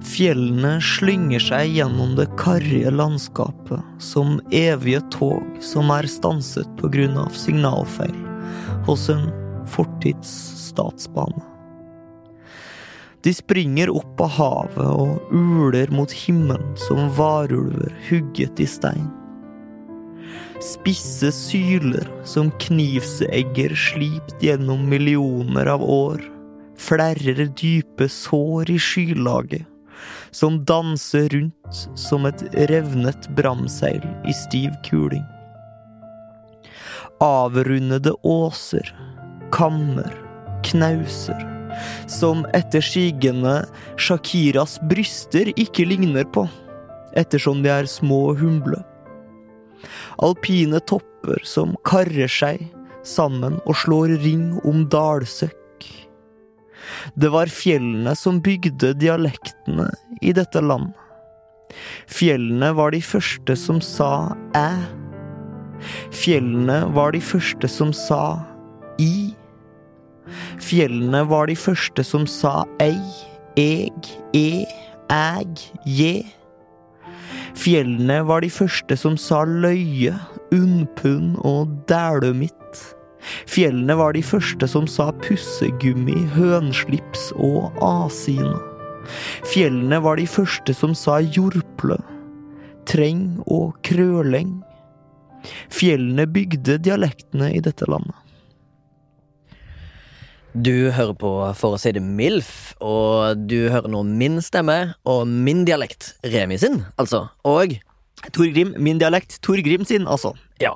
Fjellene slynger seg gjennom det karrige landskapet som evige tog som er stanset på grunn av signalfeil hos en fortids statsbane. De springer opp av havet og uler mot himmelen som varulver hugget i stein. Spisse syler som knivseegger slipt gjennom millioner av år, flerrer dype sår i skylaget som danser rundt som et revnet bramseil i stiv kuling. Avrundede åser, kammer, knauser, som etter sigende Shakiras bryster ikke ligner på, ettersom de er små og humble. Alpine topper som karrer seg sammen og slår ring om dalsøkk. Det var fjellene som bygde dialektene i dette land. Fjellene var de første som sa æ. Fjellene var de første som sa i. Fjellene var de første som sa ei, eg, e, æg, je. Fjellene var de første som sa løye, unnpund og dælømitt. Fjellene var de første som sa pussegummi, hønslips og asina. Fjellene var de første som sa jordple, treng og krøleng. Fjellene bygde dialektene i dette landet. Du hører på For å si det MILF, og du hører nå min stemme og min dialekt. Remi sin, altså. Og Tor Grim, min dialekt. Tor Grim sin, altså. Ja.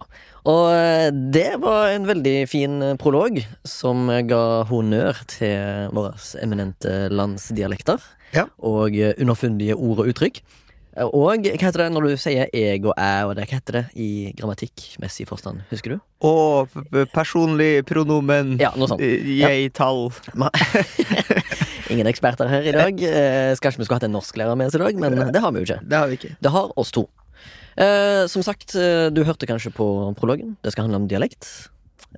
Og eh, det var en veldig fin eh, prolog som ga honnør til våre eminente landsdialekter. Ja. Og eh, underfundige ord og uttrykk. Og hva heter det når du sier jeg og jeg og det? Hva heter det i grammatikkmessig forstand? Husker du? Og personlig pronomen Ja, noe sånt. Jeg jeg-tall. Ingen eksperter her i dag. Eh, Skal ikke vi skulle hatt en norsklærer med oss i dag, men det har vi jo ikke. Det har vi ikke. Det har oss to. Eh, som sagt, eh, du hørte kanskje på prologen. Det skal handle om dialekt.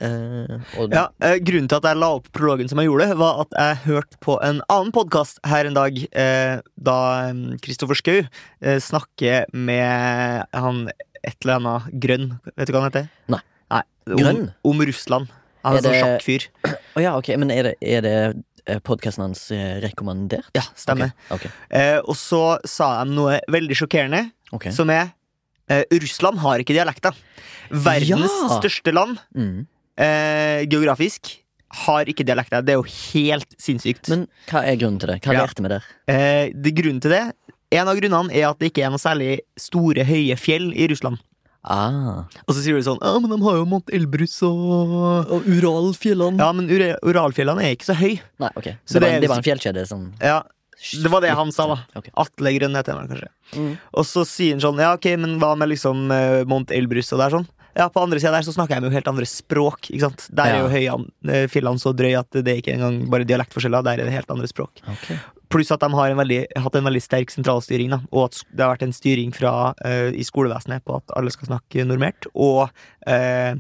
Eh, Ja, eh, Grunnen til at jeg la opp prologen som jeg gjorde, var at jeg hørte på en annen podkast her en dag, eh, da Kristoffer Schou eh, snakker med han et eller annet grønn. Vet du hva han heter? Nei. Nei om? Om Russland. Han Er er det... sånn det- sjakkfyr. Oh, ja, ok, men er det, er det podkasten hans rekommendert? Ja, stemmer. Ok, Eh, og så sa de noe veldig sjokkerende, okay. som er eh, Russland har ikke dialekta. Verdens Ja! største land, Mm. uh, geografisk, har ikke dialekta. Det er jo helt sinnssykt. Men hva er grunnen til det? Hva Ja. lærte vi der? Eh, det grunnen til det En av grunnene er at det ikke er noe særlig store, høye fjell i Russland. Ah. Og så sier du sånn Ja, men de har jo Mont Elbrus og Og Uralfjellene? Ja, men Ura- Uralfjellene er ikke så høye. Nei, ok. Så det, var, det var en fjellkjede som Ja, det var det han sa, da. Okay. Atle Grønn heter han kanskje. Mm. Og så sier han sånn Ja, ok, men hva med liksom uh, Mont Elbrus og der sånn? Ja, på andre sida der så snakker jeg med jo helt andre språk. ikke sant? Der er jo høyan, uh, fjellene så drøy at det er ikke engang bare dialektforskjeller. Der er det helt andre språk. Ok. Pluss at de har en veldig, hatt en veldig sterk sentralstyring, da, og at det har vært en styring fra, uh, i skolevesenet på at alle skal snakke normert. Og uh,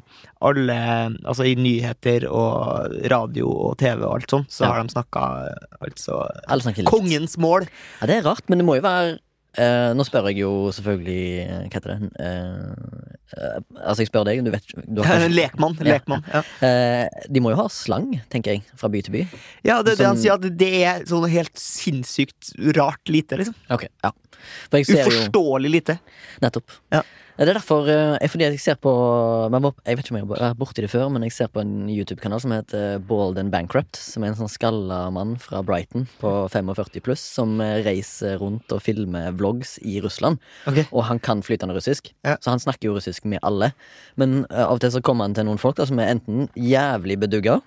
alle Altså i nyheter og radio og TV og alt sånt, så Ja. har de snakka altså snakker likt. Kongens mål! Ja, det er rart, men det må jo være eh, Nå spør jeg jo selvfølgelig eh, Hva heter det? Eh, eh, altså, jeg spør deg, du vet du kanskje- lekmann. Lekmann ja. Eh, De må jo ha slang, tenker jeg, fra by til by. ja, det er det han sier, at det er sånn helt sinnssykt rart lite, liksom. Ok, ja ser jo Uforståelig lite. Nettopp. Ja. Det er derfor eh, er fordi jeg ser på Jeg vet ikke om jeg har vært borti det før, men jeg ser på en YouTube-kanal som heter Bald and Bankrupt. Som er en sånn skalla mann fra Brighton på 45 pluss som eh, reiser rundt og filmer vlogs i Russland. Okay. Og han kan flytende russisk, Ja. så han snakker jo russisk med alle. Men eh, av og til så kommer han til noen folk da, som er enten jævlig bedugga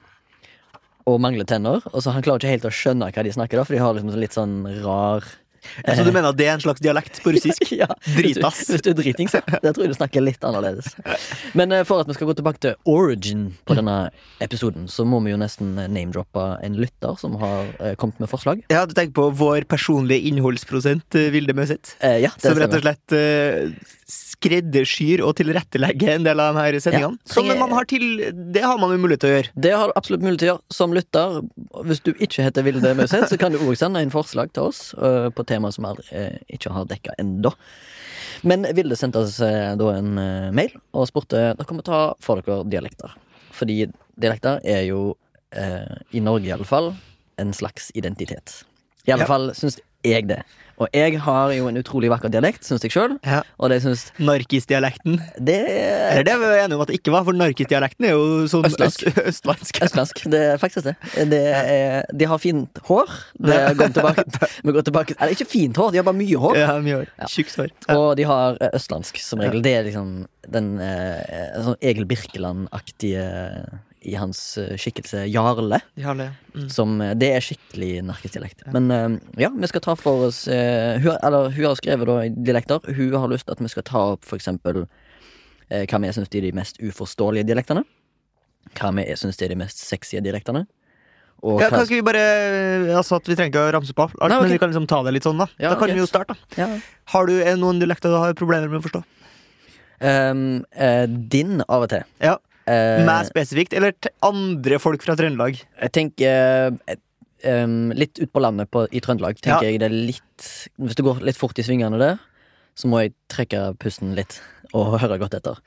og mangler tenner, og så han klarer ikke helt å skjønne hva de snakker, da, for de har liksom litt sånn rar Så du mener at det er en slags dialekt på russisk? ja, Dritass. Hvis du, hvis du er dritings, da tror jeg du snakker litt annerledes. Men eh, for at vi skal gå tilbake til origin på denne episoden, så må vi jo nesten name-droppe en lytter som har eh, kommet med forslag. Ja, du tenker på vår personlige innholdsprosent, eh, Vilde Møseth? Eh, ja, Som rett og slett eh, skreddersyr og tilrettelegger en del av de her sendingene. Ja, Som man har til Det har man jo mulighet til å gjøre. Det har du absolutt mulighet til å gjøre som lytter. Hvis du ikke heter Vilde Møseth, så kan du òg sende inn forslag til oss eh, på temaer som vi eh, ikke har dekka ennå. Men Vilde sendte oss eh, da en mail og spurte Da kan vi ta for dere dialekter. Fordi dialekter er jo, i Norge i alle fall, en slags identitet. I alle Ja. fall syns jeg det. Og jeg har jo en utrolig vakker dialekt, syns jeg sjøl. Ja. Syns Narkisdialekten. Det Eller det er vi enige om at det ikke var, for narkisdialekten er jo sånn Østlandsk. østlandsk. Østlandsk. Det er faktisk det. det er, de har fint hår. Det går tilbake, vi går tilbake Eller ikke fint hår, de har bare mye hår. Ja, mye hår. Ja. Tjukt hår. Ja. Og de har eh, østlandsk som regel. Det er liksom den eh, sånn Egil Birkeland-aktige i hans eh, skikkelse Jarle. Jarle. Mm. Som, eh, det er skikkelig narkisdialekt. Men eh, ja, vi skal ta for oss hun, Eller hun har skrevet da dialekter. Hun har lyst til at vi skal ta opp for eksempel hva vi syns er de mest uforståelige dialektene. Hva vi syns er de mest sexy dialektene. Og Ja, hva- kan ikke vi bare Altså at Vi trenger ikke å ramse på alt, Nei, okay. men vi kan liksom ta det litt sånn, da. Ja, da kan okay. vi jo starte. da ja. Har du noen dialekter du har problemer med å forstå? Um, uh, din av og til. Ja, Eh, Meg spesifikt, eller andre folk fra Trøndelag? jeg tenker uh, um, Litt ut på landet på, i Trøndelag tenker Ja. jeg det er litt Hvis det går litt fort i svingene der, så må jeg trekke pusten litt og høre godt etter.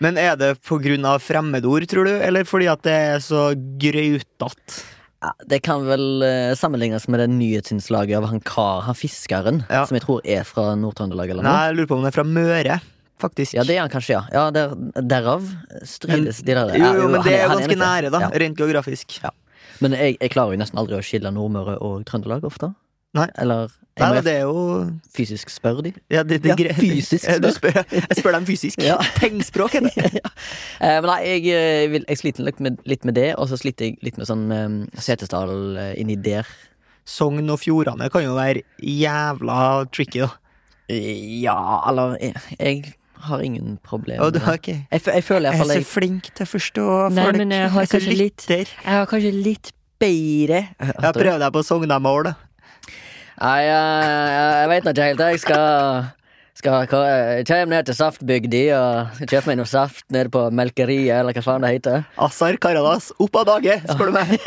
Men er det av fremmedord, tror du, eller fordi at det er så grautete? Ja, det kan vel eh, sammenlignes med det nyhetsinnslaget av han kar, han fiskeren, Ja. som jeg tror er fra Nord-Trøndelag eller Nei, jeg lurer på om det er fra Møre, faktisk. Ja, det er han kanskje, ja. ja der, derav strides de der. Ja, jo, men det er jo ganske nære, da. Ja. Rent geografisk. Ja. Men jeg, jeg klarer jo nesten aldri å skille Nordmøre og Trøndelag ofte. Nei. Eller Nei, må det er jo fysisk spørre de. Ja, det, det, Ja, fysisk spør. Spør, jeg spør dem fysisk. Ja. Tegnspråk heter det. ja. Eh, men nei, jeg, eh, vil, jeg sliter litt med, litt med det, og så sliter jeg litt med sånn um, Setesdal eh, inni der. Sogn og Fjordane kan jo være jævla tricky, da. Ja, eller jeg har ingen problemer Og du, med det. ok. Jeg, jeg føler Jeg iallfall er jeg så flink til å forstå Nei, folk. men jeg har jeg, kanskje litt- Jeg har kanskje litt bedre Jeg prøver deg på sognamål, da. Nei, jeg, jeg, jeg veit ikke helt. Jeg skal, skal Kjem ned til saftbygda og kjøper meg noe saft nede på melkeriet, eller hva faen det heter. Assar Karadas, opp av dage, spør du meg.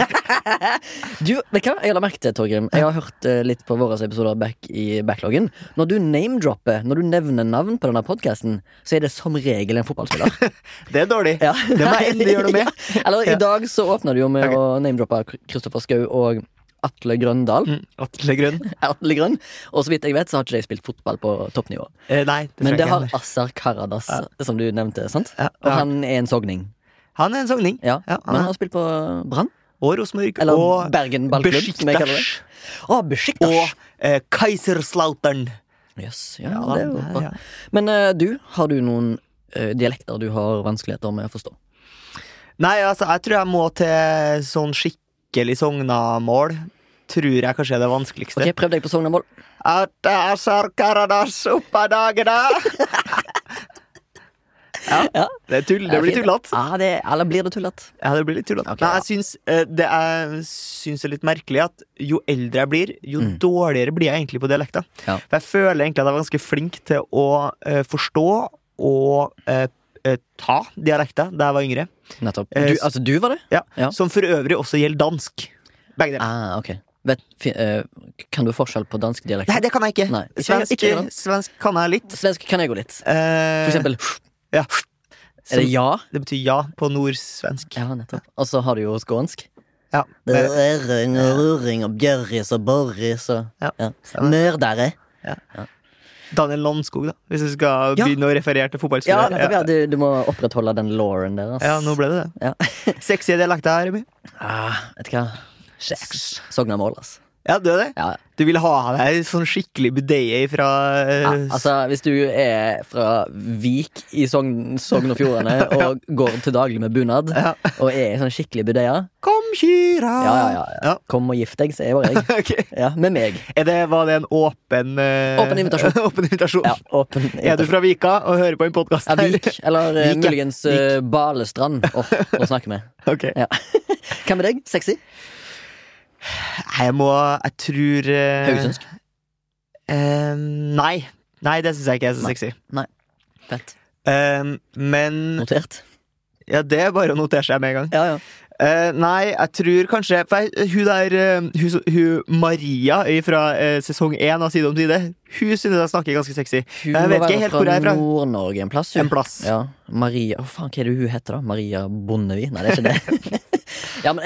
Du, du hva jeg la merke til, Torgrim? Jeg har hørt eh, litt på våre episoder back i backloggen. Når du name-dropper, når du nevner navn på denne podkasten, så er det som regel en fotballspiller. Det er dårlig. Ja. Det må jeg endelig gjøre noe med. Eller i dag så åpner du jo med okay. å name-droppe Kristoffer Schou og Atle Grøndal. Mm, Atle Grønn. Atle Grønn. Og så vidt jeg vet, så har ikke de spilt fotball på toppnivå. Eh, nei, det Men det har Asar Karadas, Ja. som du nevnte. sant? Ja, Og han er en sogning. Han er en sogning. Ja, Ja, Men han har spilt på Brann. Og Rosenborg. Eller og Bergen ballklubb, som jeg kaller det. Besiktas. Besiktas! Og eh, Kaiserslautern. Yes, ja, Ja, det er jo bra. ja. Men eh, du, har du noen eh, dialekter du har vanskeligheter med å forstå? Nei, altså, jeg tror jeg må til sånn skikkelig sognamål. Tror jeg kanskje er det vanskeligste. Ok, Prøv deg på Sognamål. At Assar Karadas, opp av dage, ja, Ja. det, er tull, det blir tullete. Ja, det, eller blir det tullete? Ja, det blir litt tullete. Okay, jeg syns eh, det er, syns er litt merkelig at jo eldre jeg blir, jo Mm. dårligere blir jeg egentlig på dialekter. Ja. For jeg føler egentlig at jeg er ganske flink til å uh, forstå og eh, ta dialekta da jeg var yngre. Nettopp. Eh, Du, altså, du var det? Ja. Ja. Som for øvrig også gjelder dansk. Begge deler. Ah, okay. Vet, eh, kan du forskjell på dansk dialekt? Nei, det kan jeg ikke. Nei, Svensk, ikke svensk kan jeg litt. Svensk kan jeg gå litt. Eh, For eksempel ja. Er det ja? Det betyr ja på nordsvensk. Ja, nettopp. Og så har du jo skånsk. Ja. Det Eh, er ring og ruring og bjørris og borris og Ja, ja. Daniel Landskog, da. Hvis du skal Ja. begynne å referere til Ja, fotballspillere. nettopp, ja. Du, du må opprettholde den lauren der. ass. Ja, nå ble det det. Ja. Sexy dialekt her, Remi. Ah, vet du hva? Sognamål, altså. Ja, du er det? Ja. Du vil ha deg sånn skikkelig budeie fra eh, Ja, altså, hvis du er fra Vik i Sogn, Sogn og Fjordane og går til daglig med bunad, Ja. og er sånn skikkelig budeia Kom Kira. Ja, ja, ja. Kom og gift deg, sier bare jeg. okay. Ja, Med meg. Er det, var det en åpen uh, Åpen invitasjon. åpen invitasjon? Ja, åpen Er du fra Vika og hører på en podkast ja, Vik, eller eh, Vik, ja. muligens eh, Balestrand. Å nå snakker vi. Ok. Hva med deg? Sexy? Jeg må Jeg tror uh, Haugesundsk? Uh, nei. Nei, det syns jeg ikke er så Nei. sexy. Fett. Eh, men Notert. Ja, det er bare å notere seg med en gang. Ja, ja. Eh, nei, jeg tror kanskje For jeg, hun der uh, hun, hun Maria fra uh, sesong én av Side om side, hun synes jeg snakker ganske sexy. Hun Jeg vet ikke helt hvor jeg er fra. Nord-Norge en plass. hun. En plass. Ja, Maria Hva faen, hva er det hun heter, da? Maria Bondevi? Nei, det er ikke det. ja, men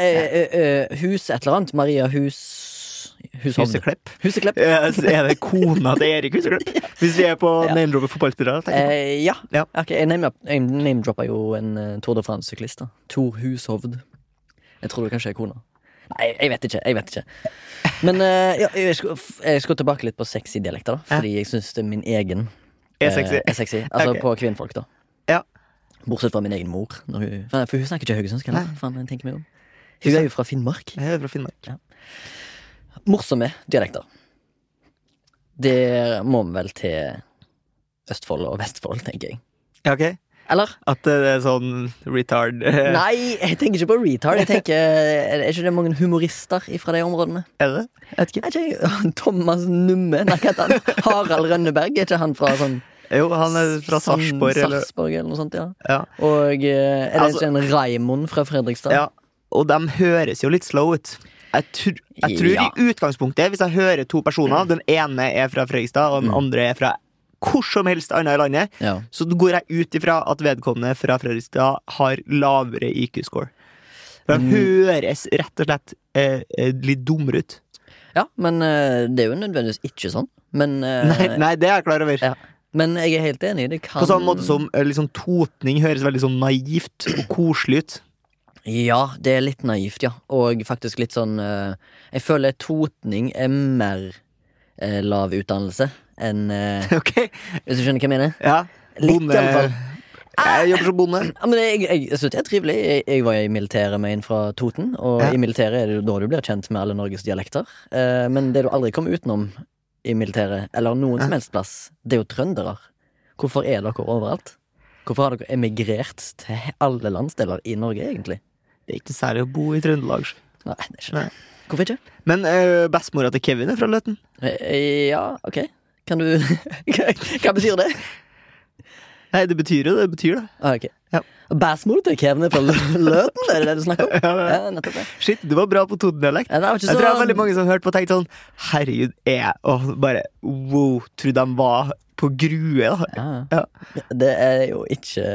Hus et eller annet. Maria Hus... Hushovd. Huseklepp. Huseklepp. Eh, Er det kona til Erik Huseklepp? Hvis vi er på Ja. name-dropper fotballspillere. Eh, ja. Ja. Ok, jeg Name-dropper name-droppa jo en Tour de France-syklist. Tor Hushovd. Jeg tror det kanskje er kona. Nei, jeg vet ikke. jeg vet ikke Men eh, ja, jeg, skal, jeg skal tilbake litt på sexy dialekter, da fordi jeg syns min egen Er eh, sexy. er sexy. Altså Ok. på kvinnfolk, da. Ja. Bortsett fra min egen mor. Når hun, for for hun snakker ikke haugesundsk. heller. Nei. Faen, jeg tenker meg om Hun er jo fra Finnmark. Jeg er fra Finnmark. Morsomme dialekter. Det må vi vel til Østfold og Vestfold, tenker jeg. Ja, ok Eller? At det er sånn retard Nei, jeg tenker ikke på retard. Jeg tenker, Er ikke det mange humorister fra de områdene? Er det? Jeg vet ikke. Thomas Numme? Nei, hva heter han? Harald Rønneberg? Er ikke han fra sånn Jo, han er fra Sarpsborg, eller eller noe sånt? ja ja. Og eh, er det Altså- ikke en Raimond fra Fredrikstad? ja. Og de høres jo litt slow ut. Jeg, tr jeg tror Ja. i utgangspunktet, hvis jeg hører to personer, den ene er fra Fredrikstad, og den Mm. andre er fra hvor som helst annet i landet, Ja. så går jeg ut ifra at vedkommende fra Fredrikstad har lavere IQ-score. For han Mm. høres rett og slett eh, eh, litt dummere ut. ja, men eh, det er jo nødvendigvis ikke sånn. Men, eh, Nei, nei, det er jeg klar over. Ja. men jeg er helt enig. Det kan På samme måte som liksom, totning høres veldig sånn naivt og koselig ut. Ja, det er litt naivt, ja. Og faktisk litt sånn Jeg føler totning er mer eh, lav utdannelse enn uh, okay. Hvis du skjønner hva jeg mener? Ja. Litt, Bonde- i alle fall. Jeg jobber som bonde. Ja, men jeg, jeg, jeg synes det er trivelig. Jeg, jeg var i militæret med en fra Toten, og Ja. i militæret er det jo da du blir kjent med alle Norges dialekter. Uh, men det du aldri kommer utenom i militæret, eller noen som helst plass, det er jo trøndere. Hvorfor er dere overalt? Hvorfor har dere emigrert til alle landsdeler i Norge, egentlig? Det er ikke særlig å bo i Trøndelag. Nei, det er ikke Nei. Hvorfor ikke? Men uh, bestemora til Kevin er fra Løten. Ja, ok. Kan du hva, betyr det? Nei, det betyr jo det. betyr det Ah, ok. Ja. Bæsmor til Kevne fra Lø- Løten, er det det du snakker om? Ja, er. Ja, nettopp det. Shit, du var bra på Toten-dialekt. Ja, Jeg tror det er veldig mange som har hørt på og tenkt sånn Herregud, er Og bare wow, trodde de var på Grue, da. Ja. Ja. Det er jo ikke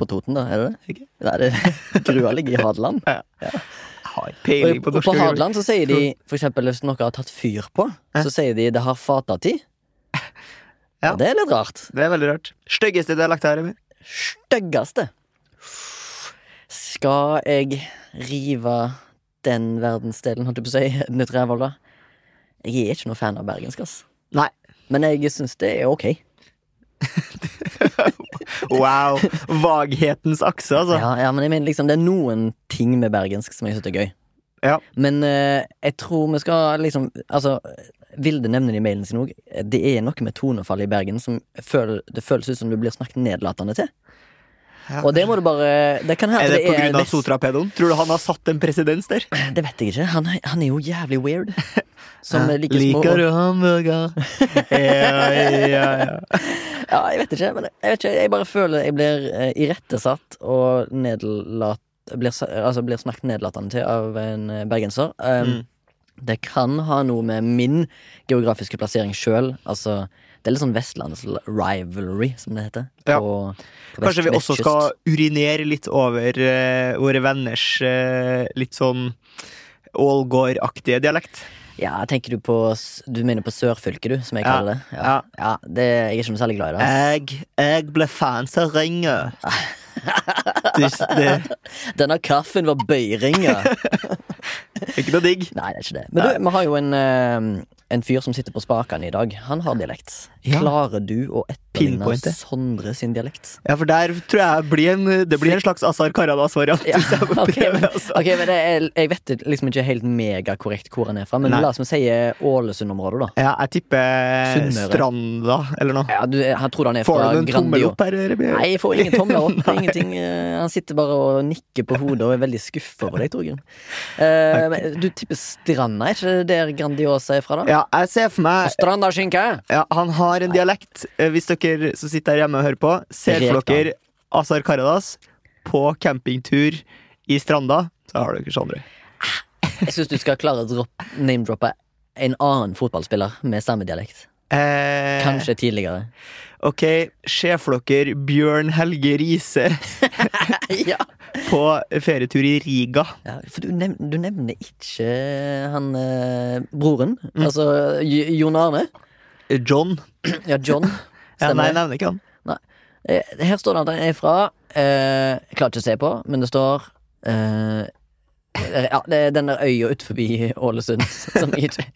på Toten, da? Er det det? Ikke? Nei, det Grua ligger i Hadeland. Jeg har Og, peiling på og norsk på. Hadeland så sier de, for eksempel hvis noe har tatt fyr på, så sier de det har fatatid. Ja. Og det er litt rart. Det er veldig rart. Styggeste dialekt her, Emil. Styggeste. Skal jeg rive den verdensdelen, holdt jeg på å si, nytt rævhold, da? Jeg er ikke noe fan av bergensk, ass. Nei. Men jeg syns det er ok. Wow. Vaghetens akse, altså. Ja, ja, men jeg mener liksom Det er noen ting med bergensk som jeg syns er gøy. Ja. Men uh, jeg tror vi skal liksom Altså, Vilde nevner det i mailen sin òg. Det er noe med tonefallet i Bergen som føl, det føles ut som du blir snakket nedlatende til. Ja. Og det må du bare Det kan Er det, det av vest- Sotrapedoen? Tror du han har satt en presedens der? Det vet jeg ikke. Han, han er jo jævlig weird. Som liker små Liker du hamburger? ja, ja, ja. Ja, jeg vet ikke. Men jeg vet ikke, jeg bare føler jeg blir eh, irettesatt og nedlat blir, altså blir snakket nedlatende til av en eh, bergenser. Um, Mm. Det kan ha noe med min geografiske plassering sjøl. Altså, det er litt sånn Vestlandets rivalry, som det heter. Ja. På, på Kanskje vi også skal urinere litt over uh, våre venners uh, litt sånn Ålgård-aktige dialekt. Ja, tenker du på Du mener på sørfylket, du, som jeg Ja, kaller det? ja. ja det, Jeg er ikke noe særlig glad i det. Jeg, jeg ble fans av ringer. Det, det Denne kaffen var bøyringa. er ikke noe digg. Nei, det er ikke det. Men du, vi har jo en, eh, en fyr som sitter på spakene i dag, han har dialekt. Ja. Klarer du å etterligne Pinpointe. Sondre sin dialekt? Ja, for der tror jeg blir en, det blir en slags Asar Karadas-variant. Ja, okay, altså. ok, men er, jeg vet liksom ikke helt megakorrekt hvor han er fra, men Nei. la oss si Ålesund-området, da. Ja, jeg tipper. Stranda, eller noe. Ja, du, han tror han er Får fra du en tommel opp her, Remi? Nei, jeg får ingen tommel opp. Ingenting. eh, Han sitter bare og nikker på hodet og er veldig skuffa over deg, Torgrim. Uh, du tipper Stranda, er ikke det der Grandiosa er fra, da? Ja, jeg ser for meg Stranda skinke! ja, Han har en dialekt. Eh, Hvis dere som sitter der hjemme og hører på, ser for dere Azar Karadas på campingtur i Stranda, så har dere Sondre. Jeg syns du skal klare å name-droppe en annen fotballspiller med samme dialekt. Eh, Kanskje tidligere. Ok, se for dere Bjørn Helge Riise ja. på ferietur i Riga. ja, For du, nevner, du nevner ikke han eh, broren. Mm. Altså Jon Arne. John. Ja, John. Ja, nei, jeg nevner ikke han. Nei. Her står det at han er fra eh, Jeg klarer ikke å se på, men det står eh, Ja, det er den der øya utenfor Ålesund som jeg ikke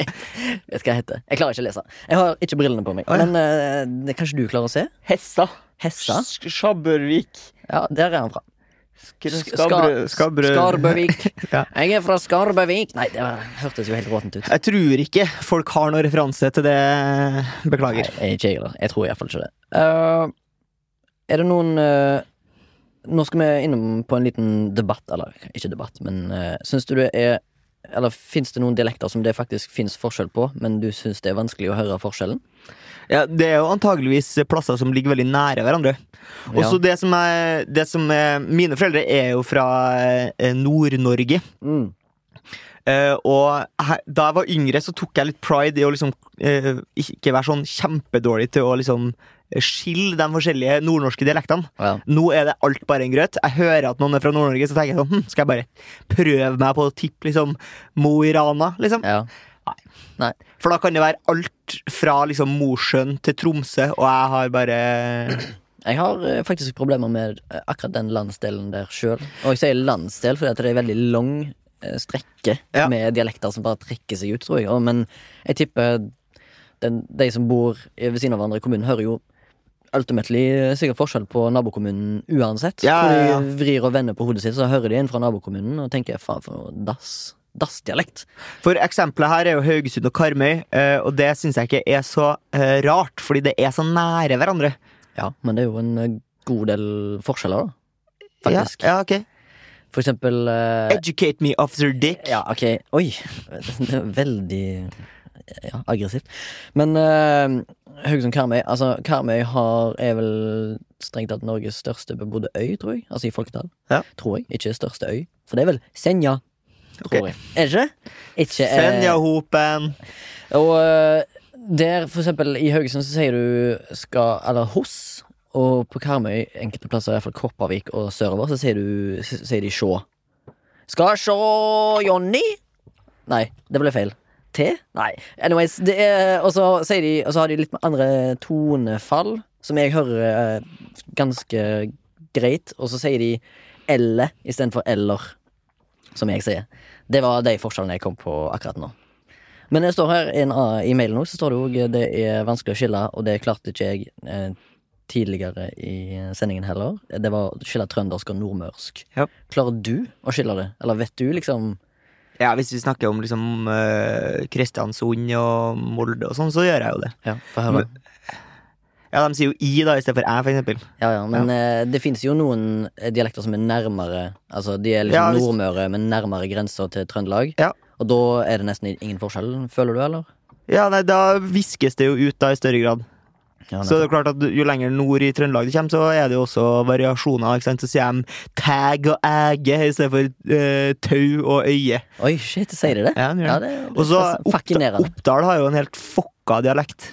vet hva heter. Jeg klarer ikke å lese. Jeg har ikke brillene på meg. Ja. Men uh, det kanskje du klarer å se? Hessa. Hessa? Skjabbervik. Ja, der er han fra. Skabrø... Skarbøvik. Ja. Jeg er fra Skarbøvik. Nei, det hørtes jo helt råtent ut. Jeg tror ikke folk har noen referanse til det. Beklager. Nei, jeg, ikke jeg, heller. jeg tror iallfall ikke det. Uh, er det noen eh, Nå skal vi innom på en liten debatt, eller ikke debatt, men uh, syns du det er Eller fins det noen dialekter som det faktisk fins forskjell på, men du syns det er vanskelig å høre forskjellen? Ja, det er jo antageligvis plasser som ligger veldig nære hverandre. Og så det som er, det som er Mine foreldre er jo fra eh, Nord-Norge. Mm. Uh, og her, da jeg var yngre, så tok jeg litt pride i å liksom uh, ikke være sånn kjempedårlig til å liksom skille de forskjellige nordnorske dialektene. Ja. Nå er det alt bare en grøt. Jeg hører at noen er fra Nord-Norge, så tenker jeg sånn hm, Skal jeg bare prøve meg på å tippe liksom Mo i Rana, liksom? ja. For da kan det være alt fra liksom Mosjøen til Tromsø, og jeg har bare Jeg har eh, faktisk problemer med eh, akkurat den landsdelen der sjøl. Og jeg sier landsdel fordi at det er veldig lang eh, strekke Ja. med dialekter som bare trekker seg ut, tror jeg. Men jeg tipper den, de som bor ved siden av hverandre i kommunen, hører jo ultimately eh, sikkert forskjell på nabokommunen uansett. Ja, ja, ja. de vrir og vender på hodet sitt, så hører de inn fra nabokommunen og tenker faen for noe dass. Dass-dialekt. For eksempelet her er jo Haugesund og Karmøy, eh, og det syns jeg ikke er så eh, rart, fordi det er så nære hverandre. Ja, men det er jo en god del forskjeller, da. Faktisk. Ja, ja, ok. For eksempel uh, Educate me, officer Dick. Ja, ok. Oi. Det veldig ja, aggressivt. Men uh, Haugesund-Karmøy Altså, Karmøy har, er vel strengt tatt Norges største bebodde øy, tror jeg. Altså i folketall. Ja. Tror jeg. Ikke største øy. For det er vel Senja, tror okay. jeg. Er det ikke? Ikke eh, Senjahopen. Og uh, der, for eksempel, i Haugesund så sier du skal Eller hos. Og på Karmøy, enkelte plasser, fall Kopervik og sørover, så sier, du, sier de sjå. Skal sjå Jonny? Nei, det ble feil. T? Nei. Anyways, det er Og så de Og så har de litt andre tonefall, som jeg hører eh, ganske greit. Og så sier de elle istedenfor eller, som jeg sier. Det var de forskjellene jeg kom på akkurat nå. Men det står her i en i mailen også, så står det òg det er vanskelig å skille, og det klarte ikke jeg eh, tidligere i sendingen heller. Det var å skille trøndersk og nordmørsk. Ja. Klarer du å skille det? Eller vet du liksom Ja, hvis vi snakker om liksom eh, Kristiansund og Molde og sånn, så gjør jeg jo det. Ja, for her, men, Ja, de sier jo i da, i stedet for æ, for eksempel. Ja, ja, men eh, det finnes jo noen eh, dialekter som er nærmere Altså, de er liksom Ja, hvis- Nordmøre, men nærmere grensa til Trøndelag. Ja. Og da er det nesten ingen forskjell, føler du, eller? Ja, nei, da viskes det jo ut da i større grad. Ja, Så det er klart at jo lenger nord i Trøndelag det kommer, så er det jo også variasjoner. ikke sant? Så sier de tag og æge i stedet for eh, tau og øye. Oi, shit, sier de det? Ja, Ja, det. det Og så Oppdal, Oppdal har jo en helt fokka dialekt.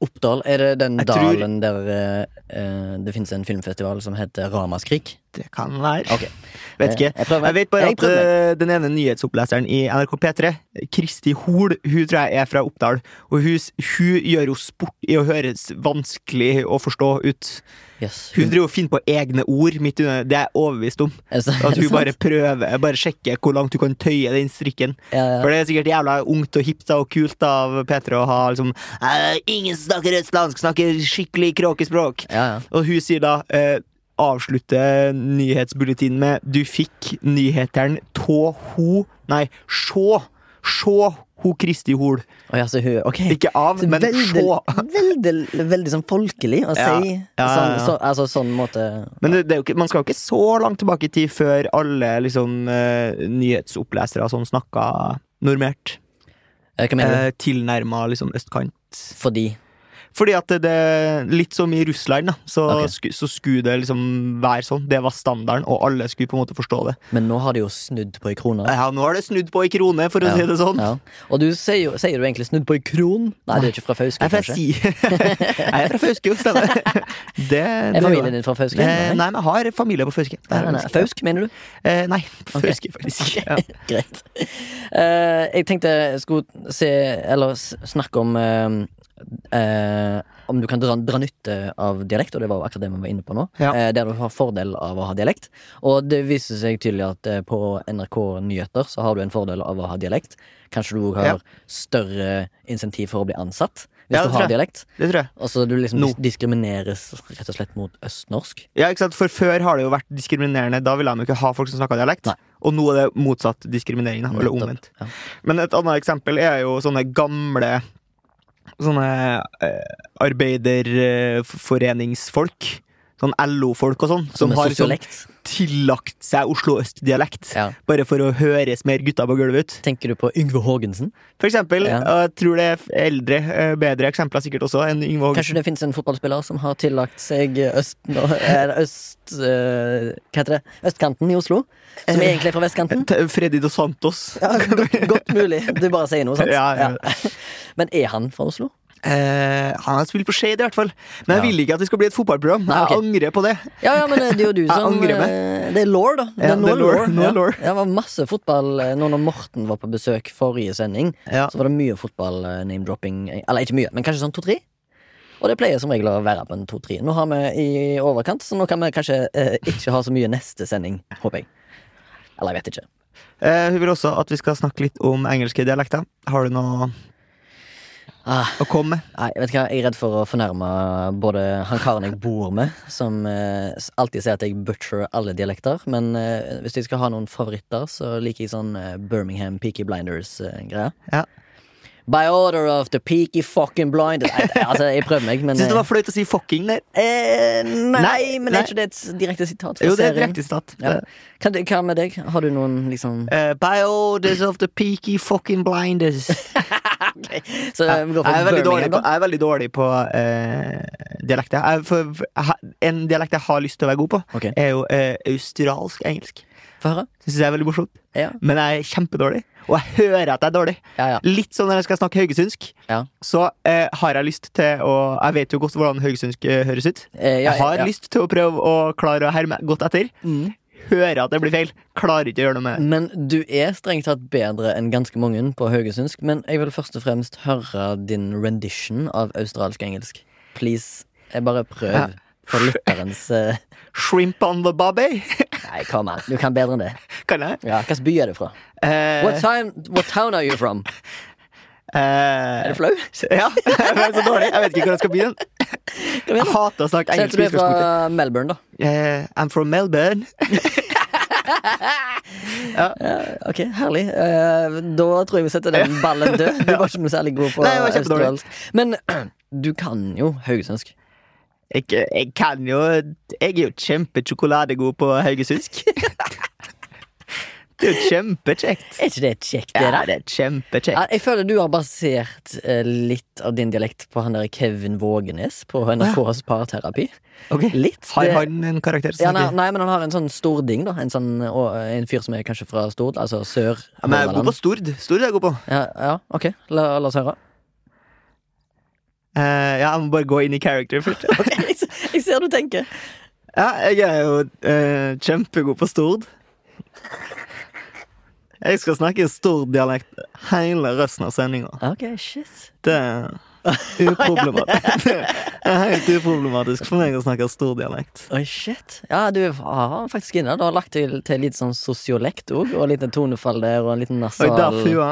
Oppdal, er det den Jeg tror- dalen der eh, eh, det finnes en filmfestival som heter Ramaskrik? Det kan være. Okay. Vet ikke. Jeg. Jeg vet bare at eh, den ene nyhetsoppleseren i NRK P3, Kristi Hol, hun tror jeg er fra Oppdal. Og hun, hun gjør jo sport i å høres vanskelig å forstå ut. Yes. Hun driver og finner på egne ord midt under. Det er jeg overbevist om. At hun bare prøver, bare sjekker hvor langt hun kan tøye den strikken. ja, ja. For det er sikkert jævla ungt og hipt og kult av P3 å ha liksom «Eh, Ingen snakker østlandsk, snakker skikkelig kråkespråk. ja. Og hun sier da eh, Avslutter nyhetsbulletinen med Du fikk nyheteren tå ho Nei, sjå Sjå ho Kristi Hol. Oh, ja, så hun, okay. Ikke av, men veldig, sjå. veldig, veldig sånn folkelig å Ja, si. ja, Sånn, så, altså sånn måte Men det, det ikke, man skal jo ikke så langt tilbake i tid før alle liksom uh, nyhetsopplesere sånn snakka normert. Eh, Hva mener? Eh, Tilnærma liksom østkant. Fordi Fordi at det, det Litt som i Russland, da, så, okay. sku, så skulle det liksom være sånn. Det var standarden, og alle skulle på en måte forstå det. Men nå har det jo snudd på ei krone. Ja, nå har det snudd på i krone, for å Ja. si det sånn. Ja. Og du sier jo sier du egentlig snudd på ei kron? Nei, du er ikke fra Fauske, Jeg, kanskje? jeg er fra Fauske, jo, stemmer. Det, Er familien din fra Fauske? Eh, nei, men jeg har familie på Fauske. Nei, nei, nei. Fausk, mener du? Eh, nei, Fauske, okay. faktisk. Ja. Greit. Uh, jeg tenkte jeg skulle se, eller snakke om eh, eh, Om du kan dra, dra nytte av dialekt, og det var jo akkurat det vi var inne på nå. Ja. Eh, der du har fordel av å ha dialekt. Og det viser seg tydelig at eh, på NRK Nyheter så har du en fordel av å ha dialekt. Kanskje du har Ja. større insentiv for å bli ansatt hvis Ja, du har dialekt. Det tror jeg. Altså du liksom no. diskrimineres rett og slett mot østnorsk. Ja, ikke sant? For før har det jo vært diskriminerende. Da ville de jo ikke ha folk som snakka dialekt. Nei. Og nå er det motsatt diskriminering. Eller omvendt. Ja. Men et annet eksempel er jo sånne gamle Sånne eh, arbeiderforeningsfolk. Sånn LO-folk og sånn. Som, Som har sånn, tillagt seg Oslo øst-dialekt. Ja. Bare for å høres mer gutta på gulvet ut. Tenker du på Yngve Haagensen? For eksempel. Ja. Jeg tror det er eldre, eh, bedre eksempler sikkert også enn Yngve Hågensen. Kanskje det finnes en fotballspiller som har tillagt seg øst, øst eh, Hva heter det? Østkanten i Oslo? Som Eh, egentlig er fra vestkanten? T- Freddy Dos Santos. Ja, godt, godt mulig. Du bare sier noe, sant? Ja, ja. Men er han fra Oslo? Eh, han har spilt på Skeid, i hvert fall. Men jeg Ja. vil ikke at det skal bli et fotballprogram. Nei, okay. Jeg angrer på det. Ja, ja, men det er jo du som eh, Det er law, da. Det Ja, er lore. det er law, law. nå Ja. Ja, det var masse fotball eh, Nå når Morten var på besøk forrige sending, Ja. så var det mye fotball-name-dropping. Eller ikke mye, men kanskje sånn to-tre. Og det pleier som regel å være på en to-tre. Nå har vi i overkant, så nå kan vi kanskje eh, ikke ha så mye neste sending, håper jeg. Eller jeg vet ikke. Eh, hun vil også at vi skal snakke litt om engelske dialekter. Har du noe Ah. å komme? Nei, vet du hva, Jeg er redd for å fornærme både han karen jeg bor med, som eh, alltid sier at jeg butcher alle dialekter. Men eh, hvis jeg skal ha noen favoritter, så liker jeg sånn eh, Birmingham Peaky Blinders-greie. Ja. By order of the Peaky fucking blinders Nei, altså, jeg prøver meg, men Syns det eh, var flaut å si fucking der. eh, Nei, Nei, men nei. er ikke det et direkte sitat? fra Jo, det er serien? direkte sitat. Ja. Kan det- Hva med deg? Har du noen liksom Eh, by orders of the peaky fucking blinders. Så Jeg, jeg, er veldig dårlig på, jeg er veldig dårlig på eh, dialekter. Jeg, for, jeg, en dialekt jeg har lyst til å være god på, okay. er jo eh, australsk engelsk. Få syns jeg er veldig morsomt. Ja, Men jeg er kjempedårlig. Og jeg hører at jeg er dårlig. ja. ja. Litt sånn når jeg skal snakke haugesundsk, så eh, har jeg lyst til å Jeg vet jo godt hvordan haugesundsk eh, høres ut. Eh, Jeg har lyst til å prøve å klare å herme godt etter. Mm. Hører at det blir feil. Klarer ikke å gjøre noe med det. Men du er strengt tatt bedre enn ganske mange på haugesundsk. Men jeg vil først og fremst høre din rendition av australsk-engelsk. Please. Jeg bare prøv. Ja. For lytterens uh... Shrimp on the bobby. Nei, kom an. Du kan bedre enn det. kan jeg? Ja, Hvilken by er du fra? Uh... What, time, what town are you from? eh, Er du flau? Ja, jeg er så dårlig. Jeg vet ikke hvor jeg skal begynne. Jeg hater å snakke engelsk. Så jeg tror du er fra. Melbourne, da. Uh, I'm from Melbourne. Ja, ok, Herlig. Uh, da tror jeg vi setter den ballen død. Du var ikke noe særlig god på Nei, australsk. Men du kan jo haugesundsk. Jeg, jeg kan jo Jeg er jo kjempesjokoladegod på haugesundsk. Det er jo kjempekjekt. Er ikke det kjekt, det Ja, der? det er kjempekjekt. Ja, jeg føler du har basert eh, litt av din dialekt på han der Kevin Vågenes på NRKs parterapi. Ok. Litt. Har det- han en karakter som ja, nei, nei, men han har en sånn stording, da. En, sånn, og, en fyr som er kanskje fra Stord, altså sør ja, Men jeg er god på Stord. Stord er jeg god på. Ja, ja, ok. La, la oss høre. Eh, ja, jeg må bare gå inn i character først. Jeg ser du tenker. Ja, jeg er jo eh, kjempegod på Stord. Jeg skal snakke stor dialekt hele resten av sendinga. Ok, shit. Det er uproblematisk. Det er helt uproblematisk for meg å snakke stor dialekt. Oi, shit. Ja, du har faktisk inne Du har lagt til, til litt sånn sosiolekt òg, og litt tonefall der, og en liten Og Oi, der fua.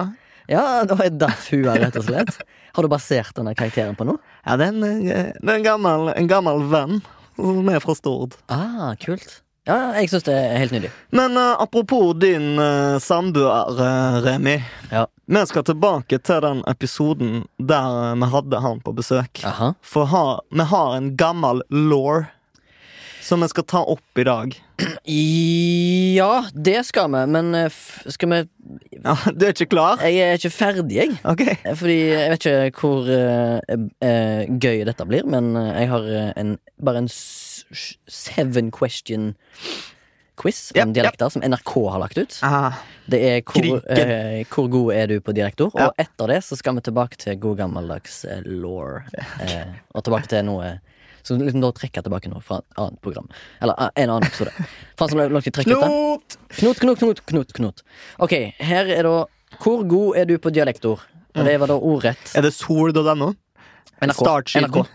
Ja, det var Dafua, rett og slett. Har du basert denne karakteren på noe? Ja, det er en, eh, det er en, gammel, en gammel venn som er fra Stord. Ah, kult. Ja, jeg syns det er helt nydelig. Men uh, apropos din uh, samboer, uh, Remi. Ja. Vi skal tilbake til den episoden der vi hadde han på besøk. Aha. For ha, vi har en gammel law som vi skal ta opp i dag. Ja, det skal vi, men skal vi Ja, Du er ikke klar? Jeg er ikke ferdig, jeg. Okay. Fordi jeg vet ikke hvor gøy dette blir, men jeg har en, bare en seven question quiz om yep, dialekter dialekter som NRK har lagt ut. Aha. Det er hvor, eh, hvor god er du på dialektord, Ja. og etter det så skal vi tilbake til god gammeldags eh, law. Eh, og tilbake til noe Så liksom da trekker jeg tilbake noe fra et annet program. Eller eh, en annen episode. Som. Knot! Knot, knot, knot, knot, knot. Ok, her er da Hvor god er du på dialektord? Og det var da ordrett. Er det sol.no? NRK. NRK.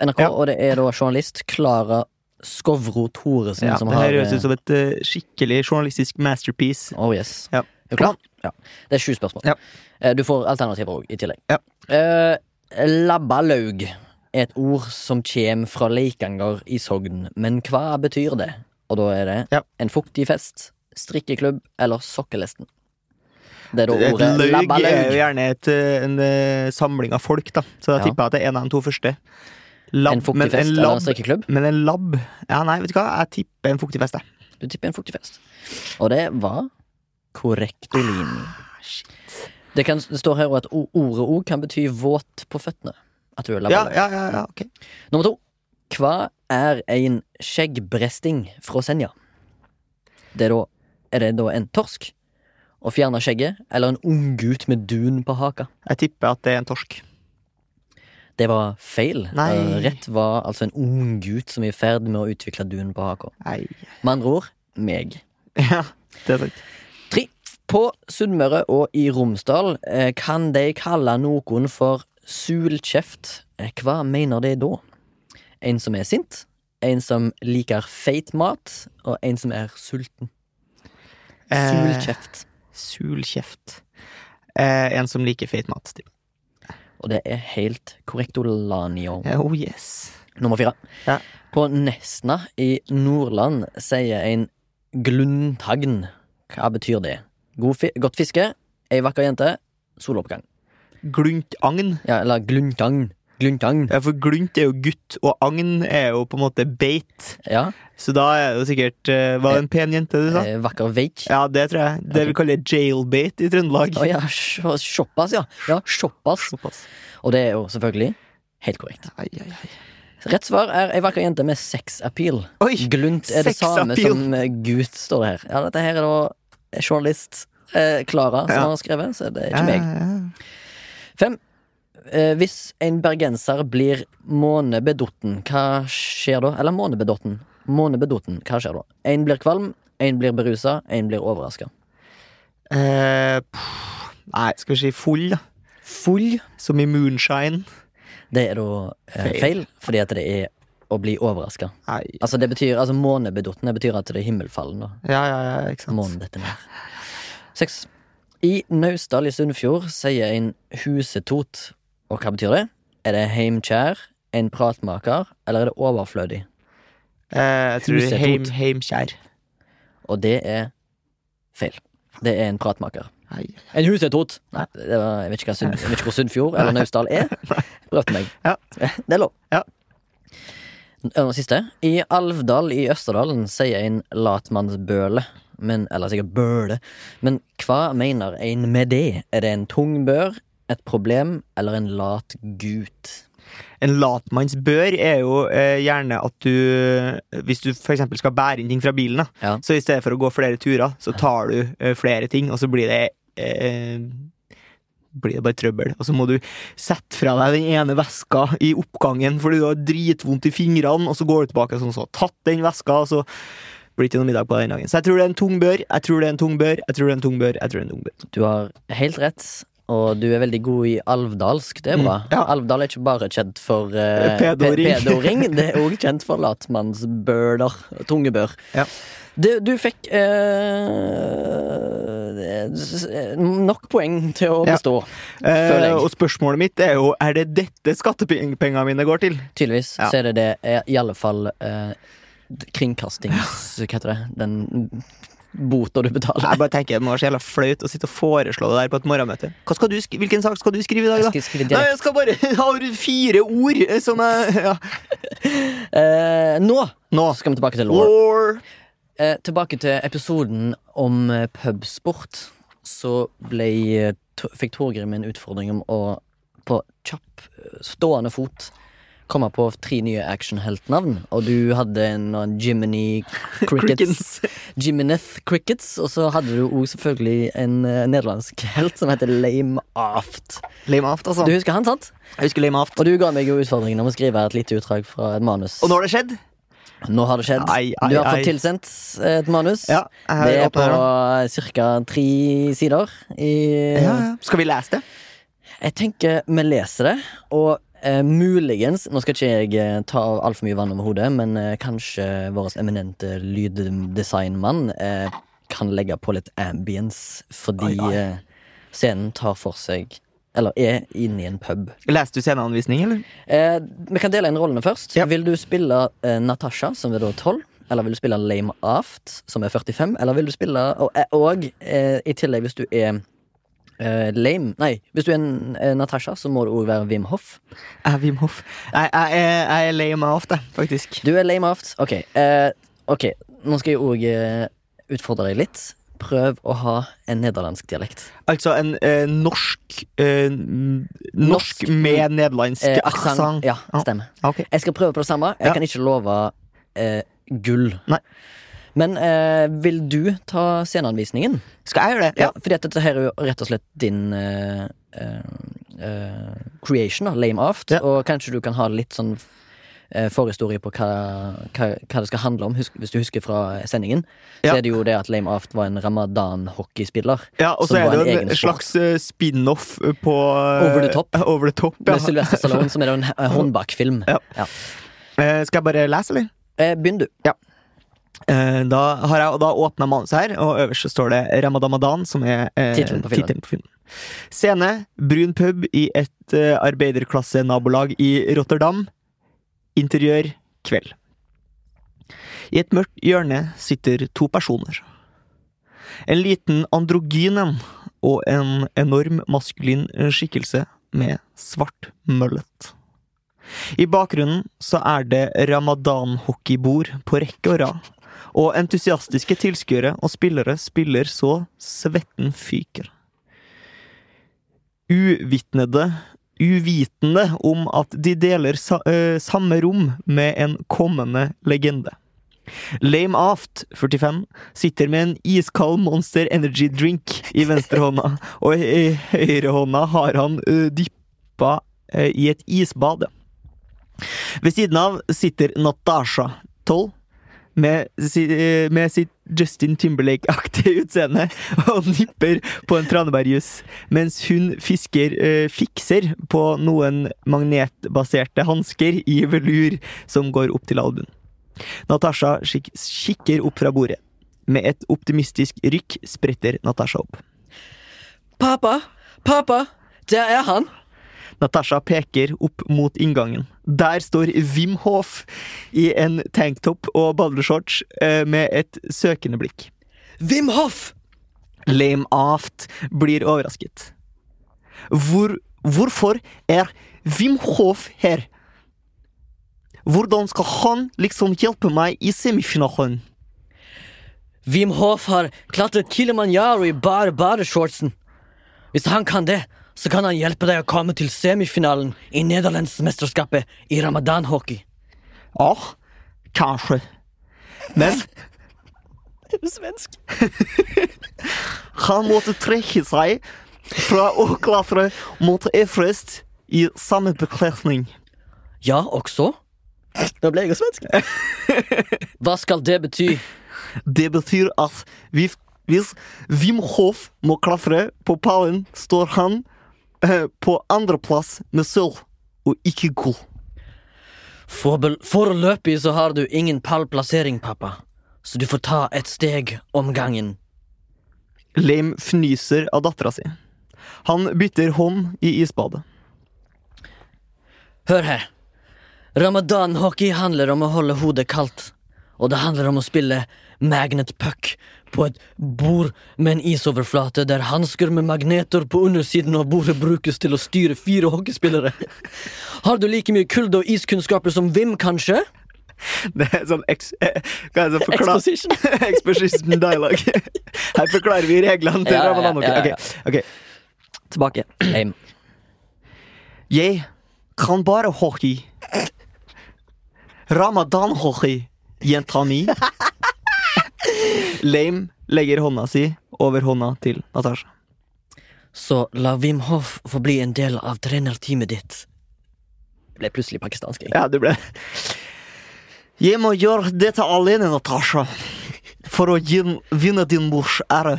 NRK Ja. Og det er da journalist Klara Skovro Thoresen Ja, som det har her høres eh, ut som et uh, skikkelig journalistisk masterpiece. Oh yes. Ja. Er du klar? Ja. Det er sju spørsmål. Ja. Eh, Du får alternativer òg, i tillegg. Ja. Uh, Labbalaug er et ord som kommer fra Leikanger i Sogn, men hva betyr det? Og da er det Ja. en fuktig fest, strikkeklubb eller sokkelesten. Det er da Et ordet laug er jo gjerne et, en, en eh, samling av folk, da. Så jeg Ja. tipper at det er en av de to første. Lab, En fuktig fest en eller en strikkeklubb? men en lab Ja, nei, vet du hva? Jeg tipper en fuktig fest, jeg. Du tipper en fuktig fest. Og det var korrektolini. Det, kan, det står her at ordet òg kan bety våt på føttene. At du er Ja, ja, ja, ja, ok. Nummer to. Hva er en skjeggbresting fra Senja? Det er, da, er det da en torsk å fjerne skjegget, eller en unggutt med dun på haka? Jeg tipper at det er en torsk. Det var feil. Nei. Eh, Rett var altså en ung gutt som er i ferd med å utvikle dun på haka. Med andre ord meg. Ja, det er sant. Tre. På Sunnmøre og i Romsdal eh, kan de kalle noen for sulkjeft. Eh, Hva mener de da? En som er sint, en som liker feit mat, og en som er sulten. Eh, Sulkjeft. Sulkjeft. Eh, en som liker feit mat. tipper Og det er helt korrekt, Olanio. Oh yes. Nummer fire. Ja. På Nesna i Nordland sier en gluntagn Hva betyr det? God fi godt fiske, ei vakker jente, soloppgang. Gluntagn. Ja, eller glundtagn. Glundtagn. Ja, for glunt er jo gutt, og agn er jo på en måte beit. Ja. Så da er det jo sikkert eh, Var det en pen jente du sa? Eh, vakker veik. Ja, det tror jeg. Det okay. vi kaller jailbait i Trøndelag. Oh, ja, såpass, ja. Ja, såpass. Og det er jo selvfølgelig helt korrekt. Ai, ai, ai. Rett svar er ei vakker jente med sex-appeal. Glunt er det samme som eh, gut, står det her. Ja, dette her er da journalist eh, Klara som Ja. har skrevet, så det er ikke meg. Fem. Eh, hvis en bergenser blir månebedotten, hva skjer da? Eller månebedotten. Månebedotten, hva skjer da? En blir kvalm, en blir berusa, en blir overraska. Eh, nei, skal vi si full, da. Full, Som i moonshine. det er da eh, Feil. feil, fordi at det er å bli overraska. Altså, det betyr, altså månebedotten, det betyr at det er himmelfallen, da. Ja, ja, ja, ikke sant. Månen dette ned. Seks. I Naustdal i Sunnfjord sier en husetot. Og hva betyr det? Er det heimkjær, en pratmaker, eller er det overflødig? Eh, jeg tror Husetot. heim, heimkjær. Og det er feil. Det er en pratmaker. Nei. En husetot! Nei. Det var, jeg, vet ikke hva Sund, jeg vet ikke hvor Sunnfjord eller Naustdal er. Prøvde meg. Ja. Det er lov. Ja. Og siste. I Alvdal i Østerdalen sier en latmannsbøle, men, eller sikkert bøle, men hva mener en med det? Er det en tung bør, et problem eller en lat gut? En latmannsbør er jo eh, gjerne at du Hvis du eksempel skal bære inn ting fra bilen, da, Ja. så i stedet for å gå flere turer, så tar du eh, flere ting, og så blir det eh, blir det bare trøbbel. Og så må du sette fra deg den ene veska i oppgangen fordi du har dritvondt i fingrene, og så går du tilbake sånn så har tatt den veska, og så blir det ikke noe middag på den dagen. Så jeg tror det er en tung bør, jeg tror det er en tung bør, jeg tror det er en tung bør, jeg tror det er en tung bør. Du har helt rett. Og du er veldig god i alvdalsk. Det er bra. Mm, ja. Alvdal er ikke bare kjent for uh, Pedoring. pedoring. Det er òg kjent for latmannsbøler. Tungebør. Ja. Du, du fikk eh, nok poeng til å Ja. bestå, føler Eh, og spørsmålet mitt er jo, er det dette skattepengene mine går til? Tydeligvis Ja. så er det det. eh, I alle fall eh, kringkastings... Hva heter det? Den bota du betaler. Jeg bare tenker Det må være så jævla flaut å sitte og foreslå det der på et morgenmøte. Hvilken sak skal du skrive i dag, da? Jeg skal Nei, jeg skal bare ha fire ord eh, som jeg ja. uh, nå Nå. skal vi tilbake til law. Law. Eh, tilbake til episoden om pubsport. Så ble, fikk Torgrim en utfordring om å på kjapp, stående fot komme på tre nye actionheltnavn. Og du hadde en, Jiminy Crickets. Jimineth Crickets. Og så hadde du òg selvfølgelig en eh, nederlandsk helt som heter Lame Aft. Lame Aft, altså. Du husker han, sant? Jeg husker Lame Aft. Og du ga meg jo utfordringen om å skrive et lite utdrag fra et manus. Og nå har det skjedd? Nå har det skjedd. Ai, ai, du har ai. fått tilsendt et manus. Ja, Det er på ca. tre sider. I, Ja, ja. Skal vi lese det? Jeg tenker vi leser det, og eh, muligens Nå skal ikke jeg eh, ta altfor mye vann over hodet, men eh, kanskje vår eminente lyddesignmann eh, kan legge på litt ambience, fordi Oi, oi. Eh, scenen tar for seg Eller er inne i en pub. Leste du sceneanvisning, eller? Eh, vi kan dele inn rollene først. Ja. Vil du spille eh, Natasha, som er da 12? Eller vil du spille Lame Aft, som er 45? Eller vil du spille Og, eh, og eh, i tillegg, hvis du er eh, lame Nei, hvis du er en, uh, Natasha, så må du òg være Wim Hoff. Jeg er Wim Hof. Jeg, jeg, er- jeg er Lame Aft, jeg, faktisk. Du er Lame Aft. Ok, Uh, ok nå skal jeg òg utfordre deg litt. Prøv å ha en nederlandsk dialekt. Altså en norsk Norsk Norsk, med nederlandsk Eh, aksent. Ja, stemmer. Ah, okay. Jeg skal prøve på det samme. Jeg Ja. kan ikke love gull. Nei. Men eh, vil du ta sceneanvisningen? Skal jeg gjøre det? Ja, fordi at dette her er jo rett og slett din eh, eh, eh, creation, da, Lame Aft. Ja. Og kanskje du kan ha litt sånn eh, forhistorie på hva, hva, hva det skal handle om, husk, hvis du husker fra sendingen. Ja. Så er det jo det at Lame Aft var en ramadan-hockeyspiller. Ja, og så er det en en slags eh, spin-off på Over the top. Over the top ja. Med Sylvester Stallone, som er en håndbakfilm. Ja. Ja. Eh, skal jeg bare lese, eller? Eh, Begynn, du. Eh, da har jeg da åpna manuset her, og øverst så står det Ramadamadan, som er eh, Tittelen på filmen. på filmen. Scene brun pub i et eh, arbeiderklasse-nabolag i Rotterdam. Interiør kveld. I et mørkt hjørne sitter to personer. En liten androgyn en og en enorm maskulin skikkelse med svart møllet. I bakgrunnen så er det ramadan-hockeybord på rekke og rad, og entusiastiske tilskuere og spillere spiller så svetten fyker. Uvitnede Uvitende om at de deler sa ø, samme rom med en kommende legende. Lame Aft, 45, sitter med en iskald Monster Energy drink i venstrehånda, og i høyrehånda har han ø, dyppa ø, i et isbad. Ved siden av sitter Natasha, 12, med, eh, med sitt Justin Timberlake-aktige utseende og nipper på en tranebærjus, mens hun fisker, eh, fikser på noen magnetbaserte hansker i velur som går opp til albuen. Natasha kik kikker opp fra bordet. Med et optimistisk rykk spretter Natasha opp. Pappa! Pappa! Der er han! Natasha peker opp mot inngangen. Der står Wim Hof i en tanktopp og badeshorts eh, med et søkende blikk. Wim Hoff! Lame Aft blir overrasket. Hvor, hvorfor er Wim Hof her? Hvordan skal han liksom hjelpe meg i semifinalen? Wim Hof har klatret Kilimanjaro i bare badeshortsen. Hvis han kan det, så kan han hjelpe deg å komme til semifinalen i Nederlandsmesterskapet i ramadanhockey. Ja, kanskje. Men Er du svensk? han måtte trekke seg fra å klatre mot Everest i samme bekledning. Ja, også? Nå ble jeg jo svensk. Hva skal det bety? Det betyr at hvis, Wim Hof må klatre på pallen, står han på andreplass med sølv og ikke gull. Foreløpig så har du ingen pallplassering, pappa. Så du får ta et steg om gangen. Lame fnyser av dattera si. Han bytter hånd i isbadet. Hør her. Ramadan-hockey handler om å holde hodet kaldt. Og det handler om å spille magnet puck på et bord med en isoverflate der hansker med magneter på undersiden av bordet brukes til å styre fire hockeyspillere. Har du like mye kulde- og iskunnskaper som Vim, kanskje? Det er sånn eks... eh, Hva er det Exposition. Exposition dialogue. Her forklarer vi reglene til Ja, ja, Ramadan. ja, ja, okay. ok. Tilbake. Aim. Jeg kan bare hockey. Ramadan-hockey, jenta mi. Lame legger hånda si over hånda til Natasha. Så la Wim Hof få bli en del av trenerteamet ditt. Jeg ble plutselig pakistansk. jeg. Ja, du ble Jeg må gjøre dette alene, Natasha. For å vinne din mors ære.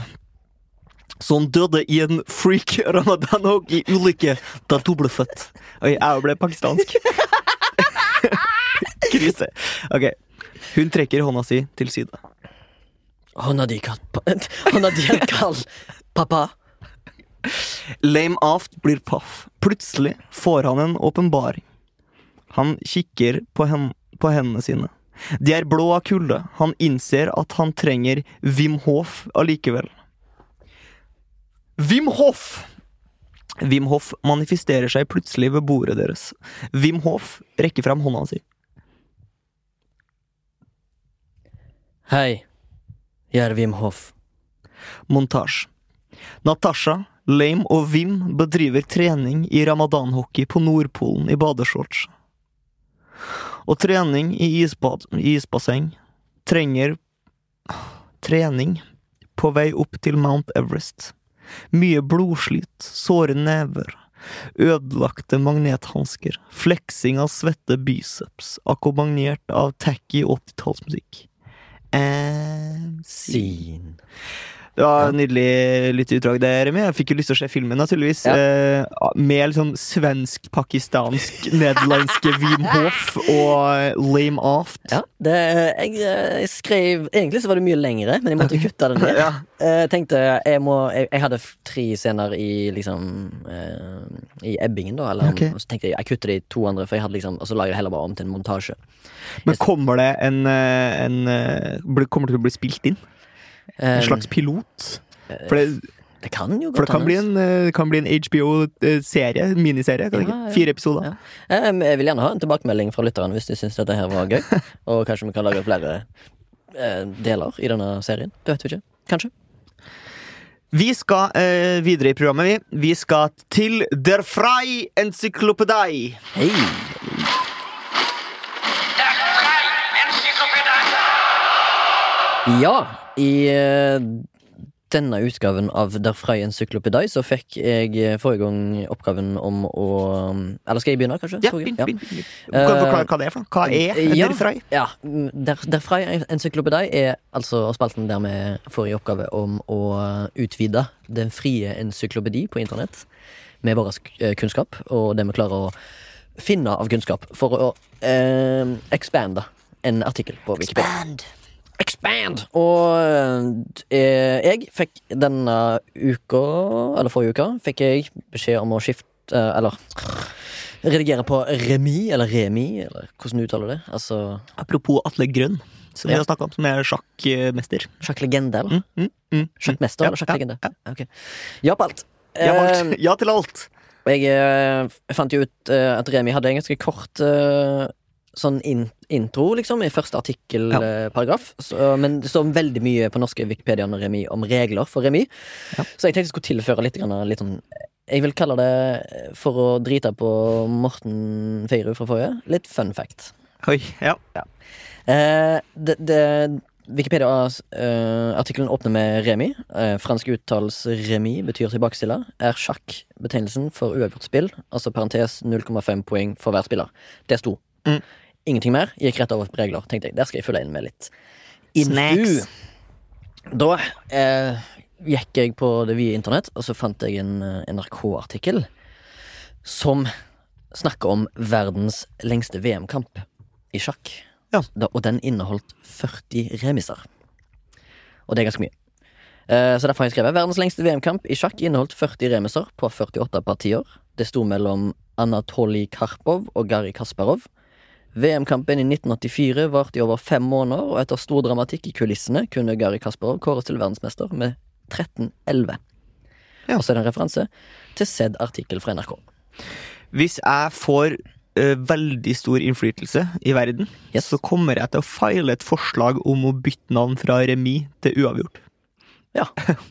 Som døde i en freak ramadanok i ulykke da du ble født. Oi, jeg ble pakistansk. Krise. Ok. Hun trekker hånda si til side. Hånda di kall Hånda di er kald, pappa. Lame Aft blir paff. Plutselig får han en åpenbaring. Han kikker på, hen på hendene sine. De er blå av kulde. Han innser at han trenger Wim Hof allikevel. Wim Hof! Wim Hof manifesterer seg plutselig ved bordet deres. Wim Hof rekker fram hånda si. Hei, jeg er Wim Hof. Montasje. Natasha, Lame og Wim bedriver trening i ramadanhockey på Nordpolen i badeshorts. Og trening i isbad, isbasseng trenger trening på vei opp til Mount Everest. Mye blodslit, såre never, ødelagte magnethansker, fleksing av svette biceps, akkompagnert av tacky 80-tallsmusikk. And Sin. Det var nydelig lite utdrag der, Remi. Jeg fikk jo lyst til å se filmen, naturligvis. Ja. Eh, med liksom svensk-pakistansk, nederlandske Wim Hof og Lame Aft. Ja, det, jeg, jeg skrev Egentlig så var det mye lengre, men jeg måtte kutte det ned. Ja. Jeg tenkte jeg må Jeg, jeg hadde tre scener i liksom eh, I ebbingen, da. Eller, okay. Og så tenkte jeg jeg kutter de to andre, for jeg hadde liksom Og så la jeg det heller bare om til en montasje. Men kommer det en, en, en eh, Kommer det til å bli spilt inn? En Eh, slags pilot? For det, Det kan jo for det kan bli en, eh, kan bli en HBO-serie, miniserie. Kan Ja, ja. Fire episoder. Ja. Eh, Jeg vil gjerne ha en tilbakemelding fra lytteren hvis de syns dette her var gøy. Og kanskje vi kan lage flere eh, deler i denne serien. Det vet vi ikke. Kanskje. Vi skal eh, videre i programmet, vi. Vi skal til Der Frei Encyklopedi. Hei! Ja, i eh, denne utgaven av Der Frei encyklopedi så fikk jeg eh, forrige gang oppgaven om å Eller skal jeg begynne, kanskje? Ja, begynn, begynn, begynn. Du forklare hva det er for noe. Hva er Ja. Der Frei? Ja, mm, Der, der Frei encyklopedi er altså spalten der vi får i oppgave om å utvide den frie encyklopedi på internett med vår eh, kunnskap og det vi klarer å finne av kunnskap for å eh, expande en artikkel på Wikipedia. Expand! Og eh, jeg fikk denne uka, eller forrige uka, fikk jeg beskjed om å skifte eh, Eller redigere på Remi, eller Remi, eller hvordan du uttaler det. Altså Apropos Atle Grønn, som vi har snakka om, som er sjakkmester. sjakklegende, eller? Mm, mm, mm. Sjakkmester Ja, eller sjakklegende? ja, Ok. Ja på alt. Ja, Eh, ja til alt. Og jeg, eh, fant jo ut eh, at Remi hadde en ganske kort eh, sånn in intro, liksom, i første Ja. artikkelparagraf. Så, men det står veldig mye på norske Wikipedia om remis, om regler for remis. Ja. Så jeg tenkte jeg skulle tilføre litt, litt sånn Jeg vil kalle det, for å drite på Morten Feirud fra forrige, litt fun fact. Oi, ja. Eh, det, det, Wikipedia-artikkelen åpner med remi. Eh, fransk uttales remi betyr tilbakestille. Er sjakk betegnelsen for uavgjort spill, altså parentes 0,5 poeng for hver spiller. Det sto. Mm. Ingenting mer. Gikk rett over på regler, tenkte jeg. Der skal jeg følge inn med litt info. Da eh, gikk jeg på det vide internett, og så fant jeg en eh, NRK-artikkel som snakker om verdens lengste VM-kamp i sjakk. Ja. Da, og den inneholdt 40 remiser. Og det er ganske mye. Eh, så derfor har jeg skrevet verdens lengste VM-kamp i sjakk inneholdt 40 remiser på 48 partier. Det sto mellom Anatolij Karpov og Garri Kasparov. VM-kampen i 1984 varte i over fem måneder, og etter stor dramatikk i kulissene kunne Garri Kasparov kåres til verdensmester med 13-11. Ja. Og så er det en referanse til sedd artikkel fra NRK. Hvis jeg får eh, veldig stor innflytelse i verden, Yes. så kommer jeg til å file et forslag om å bytte navn fra remis til uavgjort. Ja,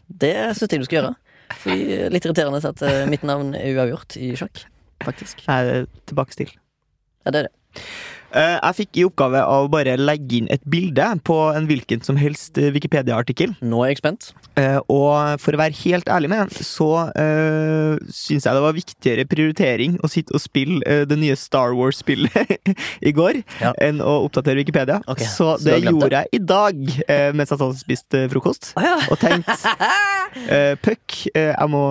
det syns jeg du skal gjøre. Fordi Litt irriterende at eh, mitt navn er uavgjort i sjakk, faktisk. Jeg er tilbake til. Ja, det er det. Eh, Jeg fikk i oppgave av å bare legge inn et bilde på en hvilken som helst eh, Wikipedia-artikkel. Nå er jeg spent. Eh, Og for å være helt ærlig med, så uh, syns jeg det var viktigere prioritering å sitte og spille det nye Star Wars-spillet i går, Ja. enn å oppdatere Wikipedia. Okay, så så det glemt gjorde jeg i dag, mens jeg satt og spiste frokost. Å ja. Og tenkte uh, Puck, jeg må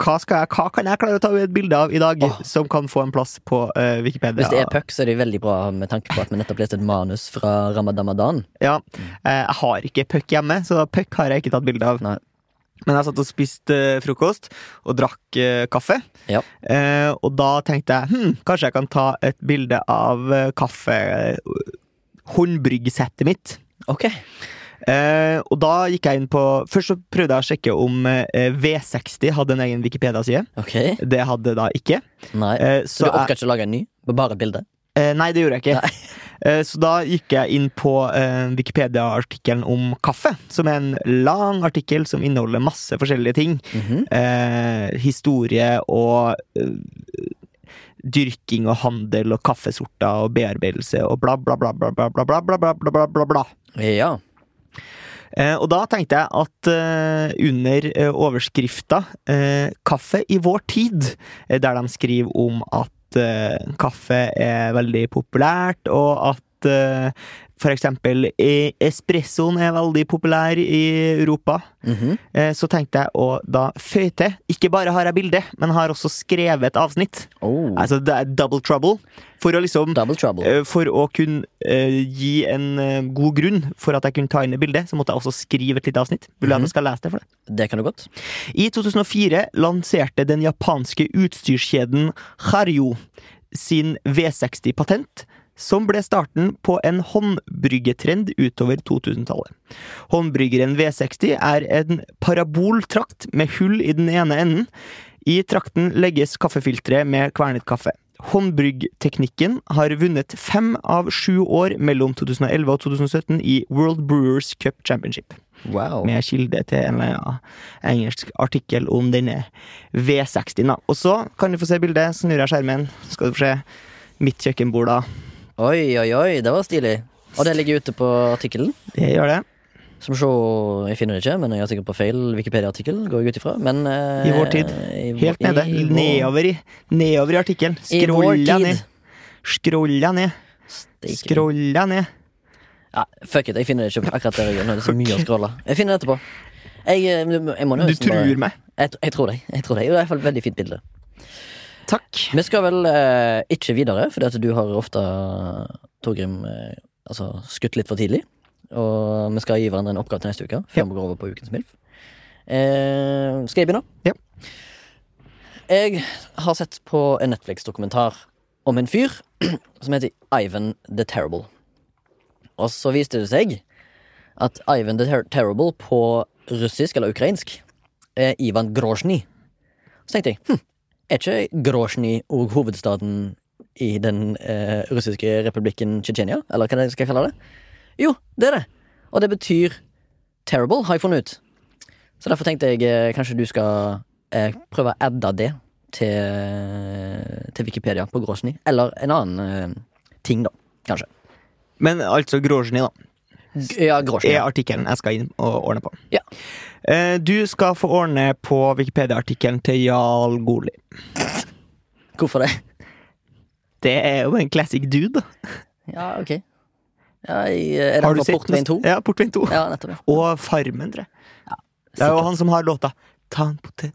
hva, jeg, hva kan jeg klare å ta et bilde av i dag oh. som kan få en plass på uh, Wikipedia? Hvis det er puck, så er det veldig bra med tanke på at vi nettopp leste et manus fra Ramadamadan. Ja, mm. jeg har ikke puck hjemme, så puck har jeg ikke tatt bilde av. Nei. Men jeg satt og spiste eh, frokost og drakk kaffe. Ja. Eh, og da tenkte jeg hm, kanskje jeg kan ta et bilde av kaffe håndbryggsettet mitt. Ok. Eh, og da gikk jeg inn på Først så prøvde jeg å sjekke om eh, V60 hadde en egen Wikipedia-side. Okay. Det hadde da ikke. Nei. Eh, Så så du orka ikke å lage en ny? Bare et bilde? eh, nei, det gjorde jeg ikke. Eh, Så da gikk jeg inn på eh, Wikipedia-artikkelen om kaffe, som er en lang artikkel som inneholder masse forskjellige ting. Mhm. Eh, historie og eh, dyrking og handel og kaffesorter og bearbeidelse og bla, bla, bla, bla, bla, bla, bla, bla, bla, bla, bla. Ja. Eh, og da tenkte jeg at eh, under eh, overskrifta 'Kaffe i vår tid', der de skriver om at kaffe er veldig populært, og at for eksempel espressoen er veldig populær i Europa, Mm -hmm. så tenkte jeg å da føye til. Ikke bare har jeg bilde, men har også skrevet et avsnitt. Oh. Altså det er double trouble. For å liksom. Eh, For å kunne uh, gi en uh, god grunn for at jeg kunne ta inn det bildet, så måtte jeg også skrive et lite avsnitt. Vil du at jeg skal lese det for deg? Det kan du godt. I 2004 lanserte den japanske utstyrskjeden Harjo sin V60-patent, som ble starten på en håndbryggetrend utover 2000-tallet. Håndbryggeren V60 er en paraboltrakt med hull i den ene enden. I trakten legges kaffefiltre med kvernet kaffe. Håndbryggteknikken har vunnet fem av sju år mellom 2011 og 2017 i World Brewers Cup Championship Wow. med kilde til en eller annen engelsk artikkel om denne V60-en. Og så kan du få se bildet. Snur jeg skjermen, skal du få se mitt kjøkkenbord. da. Oi, oi, oi, det var stilig. Og det ligger ute på artikkelen. Det gjør det. Som se, jeg finner det ikke, men jeg er sikkert på feil Wikipedia-artikkel. Går jeg ut ifra. Men eh, I vår tid. i vår- Helt nede. i vår- Nedover i, nedover i artikkelen. Skrolla ned. Skrolla ned. Skrolla ned. Ja, fuck it, jeg finner det ikke akkurat der er. Nå er det så mye å scrolle. Jeg finner det etterpå. Jeg, eh, jeg må Du tror bare- meg. Jeg, jeg tror deg. Jeg tror deg. Det er i hvert fall et veldig fint bilde. Takk. Vi skal vel eh, ikke videre, fordi at du har ofte, Torgrim, eh, altså skutt litt for tidlig. Og vi skal gi hverandre en oppgave til neste uke, før vi går over på Ukens MILF. Eh, skal jeg begynne? Ja. Jeg har sett på en Netflix-dokumentar om en fyr som heter Ivan the Terrible. Og så viste det seg at Ivan the Ter Terrible på russisk eller ukrainsk er Ivan Grozjny. Så tenkte jeg hm, er ikke Grosjny og hovedstaden i den eh, russiske republikken Tsjetsjenia? Eller hva skal jeg kalle det? Jo, det er det. Og det betyr terrible, har jeg funnet ut. Så derfor tenkte jeg eh, kanskje du skal eh, prøve å adde det til, til Wikipedia på Grosjny, Eller en annen eh, ting, da. Kanskje. Men altså Grosjny da. G- Ja, er artikkelen jeg skal inn og ordne på. Ja. Eh, Du skal få ordne på Wikipedia-artikkelen til Jarl Goli. Hvorfor det? Det er jo en classic dude, da. Ja, ok. Ja, i- er det Portveien 2? Ja, Portveien 2. Ja, nettopp. ja. Og Farmen, tror jeg. Det er jo han som har låta Ta en potet,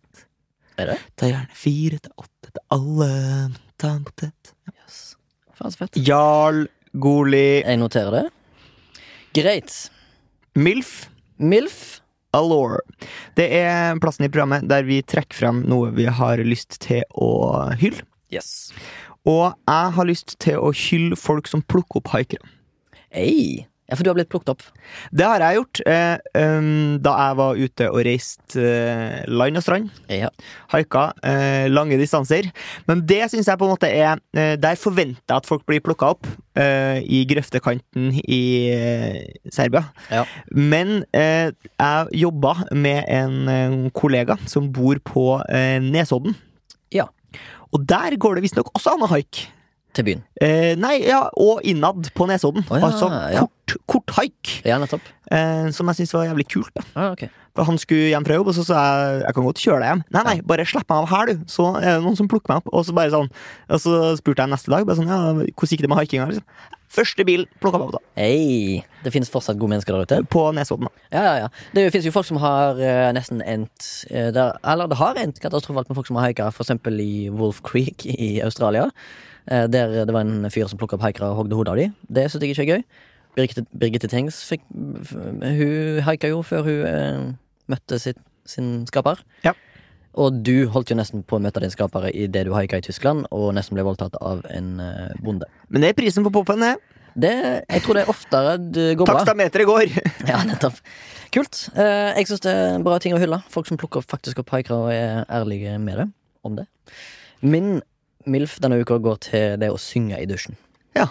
Er det? ta gjerne fire til åtte til alle. Ta en potet. Yes. Faen, så fett. Jarl Goli Jeg noterer det. Greit. Milf. MILF. Allure. Det er plassen i programmet der vi trekker frem noe vi har lyst til å hylle. Yes. Og jeg har lyst til å hylle folk som plukker opp haikere. Ei. Ja, for du har blitt plukket opp. Det har jeg gjort eh, um, da jeg var ute og reiste eh, land og strand. Ja. Haika eh, lange distanser. Men det syns jeg på en måte er eh, Der forventer jeg at folk blir plukka opp. eh, I grøftekanten i eh, Serbia. Ja. Men eh, jeg jobba med en, kollega som bor på Nesodden. Ja. Og der går det visstnok også an å haike. Til byen. Eh, nei, ja, og innad på Nesodden. Oh, ja, altså kort, kort haik. Ja, nettopp. Eh, som jeg syntes var jævlig kult. da Ah, okay. For Han skulle hjem fra jobb, og så sa jeg jeg kan godt kjøre deg hjem. Nei, nei, bare slipp meg av her, du. Så er det noen som plukker meg opp. Og så bare sånn Og så spurte jeg neste dag bare sånn, ja, hvordan gikk det med haikinga. Liksom. Første bil plukka meg opp da. Hey, Det finnes fortsatt gode mennesker der ute. På Nesodden. da. Ja, ja, ja. Det finnes jo folk som har uh, nesten endt uh, der, Eller det har endt katastrofalt med folk som har haika, eksempel i Wolf Creek i Australia. Eh, der det var en fyr som plukka opp haikere og hogde hodet av dem. Det syns jeg ikke er gøy. Birgitte, Birgitte Tengs fikk, Hun haika jo før hun eh, møtte sitt, sin skaper. Ja. Og du holdt jo nesten på å møte din skaper idet du haika i Tyskland, og nesten ble voldtatt av en eh, bonde. Men det er prisen på popen, det. Det, jeg tror det er oftere det går bra. Takstameteret går. Ja, nettopp. Kult. Eh, jeg syns det er en bra ting å hylle. Folk som plukker faktisk opp haikere og er ærlige med det. Om det. Min MILF denne uka går til det å synge i dusjen. Ja.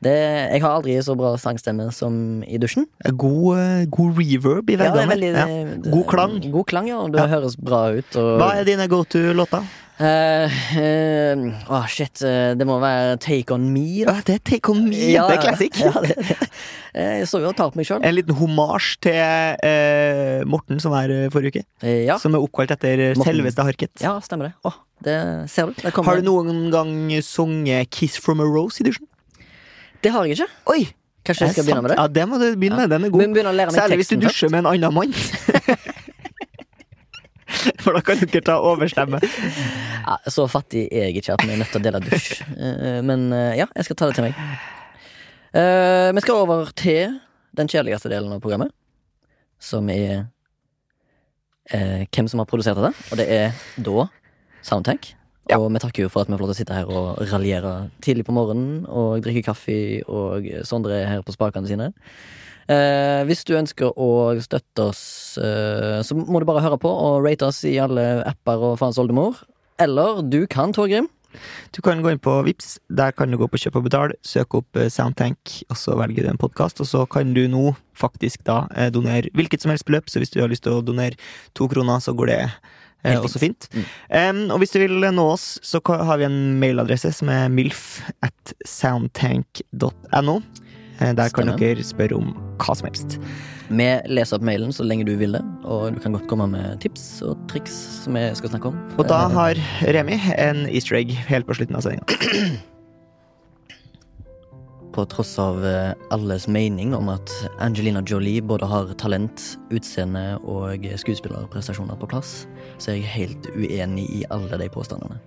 Det, jeg har aldri så bra sangstemme som i dusjen. God, eh, god reverb i Ja, veggene. Ja, Ja. God klang. God klang, ja. Det Ja. høres bra ut. Og, Hva er dine go to-låter? Uh, uh, Åh, shit. eh, Det må være Take On Me, da. Det er Take On Me. det er classic. Ja, det, det. Jeg står jo og tar på meg sjøl. En liten homasj til eh, Morten, som eh, forrige uke. Ja. Som er oppkalt etter Morten. selveste Harket. ja, stemmer det. Oh, det ser du. Har du noen gang sunget 'Kiss from a Rose' i dusjen? Det har jeg ikke. Oi! Kanskje jeg skal begynne med det? Ja, det må du begynne med. Den er god. Særlig hvis du dusjer med en annen mann. For da kan dere ta overstemme. Ja, så fattig er jeg ikke at vi er nødt til å dele dusj. Eh, Men eh, ja, jeg skal ta det til meg. Eh, vi skal over til den kjedeligste delen av programmet. Som er hvem som har produsert dette. Og det er da Soundtank. Ja. Og vi takker jo for at vi får lov til å sitte her og raljere tidlig på morgenen og drikke kaffe, og Sondre er her på spakene sine. Eh, hvis du ønsker å støtte oss, eh, så må du bare høre på og rate oss i alle apper og faens oldemor. Eller du kan, Torgrim. Du kan gå inn på Vips, der kan du gå på kjøp og betal, søke opp eh, Soundtank, og så velger du en podkast, og så kan du nå faktisk da eh, donere hvilket som helst beløp, så hvis du har lyst til å donere to kroner, så går det også fint. Em, og hvis du vil nå oss, så har vi en mailadresse som er milf at soundtank.no. Eh, der kan Stemmen. dere spørre om hva som helst. Vi leser opp mailen så lenge du vil det, og du kan godt komme med tips og triks som jeg skal snakke om. Og da Eh, har Remi en easter egg helt på slutten av sendinga. På tross av eh, alles mening om at Angelina Jolie både har talent, utseende og skuespillerprestasjoner på plass, så er jeg helt uenig i alle de påstandene.